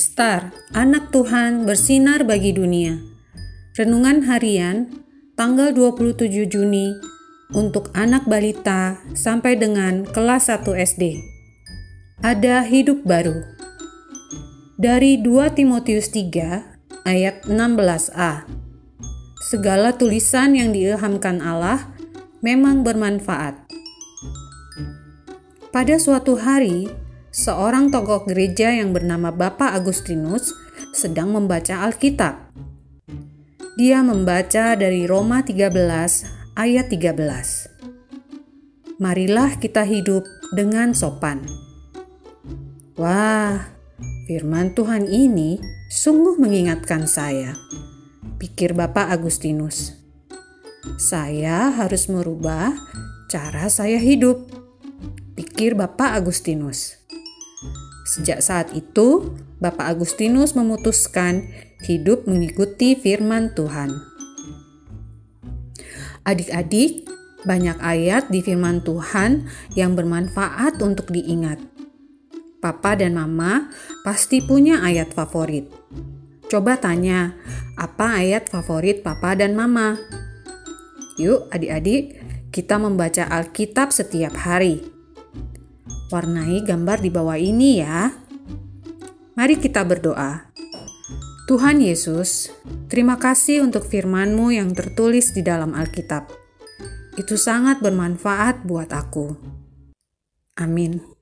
Star, anak Tuhan bersinar bagi dunia. Renungan harian tanggal 27 Juni untuk anak balita sampai dengan kelas 1 SD. Ada hidup baru. Dari 2 Timotius 3 ayat 16a. Segala tulisan yang diilhamkan Allah memang bermanfaat. Pada suatu hari, seorang tokoh gereja yang bernama Bapak Agustinus sedang membaca Alkitab. Dia membaca dari Roma 13 ayat 13. Marilah kita hidup dengan sopan. Wah, firman Tuhan ini sungguh mengingatkan saya. Pikir Bapak Agustinus. Saya harus merubah cara saya hidup. Pikir Bapak Agustinus. Sejak saat itu, Bapak Agustinus memutuskan hidup mengikuti firman Tuhan. Adik-adik, banyak ayat di firman Tuhan yang bermanfaat untuk diingat. Papa dan Mama pasti punya ayat favorit. Coba tanya, apa ayat favorit Papa dan Mama? Yuk, adik-adik, kita membaca Alkitab setiap hari. Warnai gambar di bawah ini ya. Mari kita berdoa. Tuhan Yesus, terima kasih untuk firman-Mu yang tertulis di dalam Alkitab. Itu sangat bermanfaat buat aku. Amin.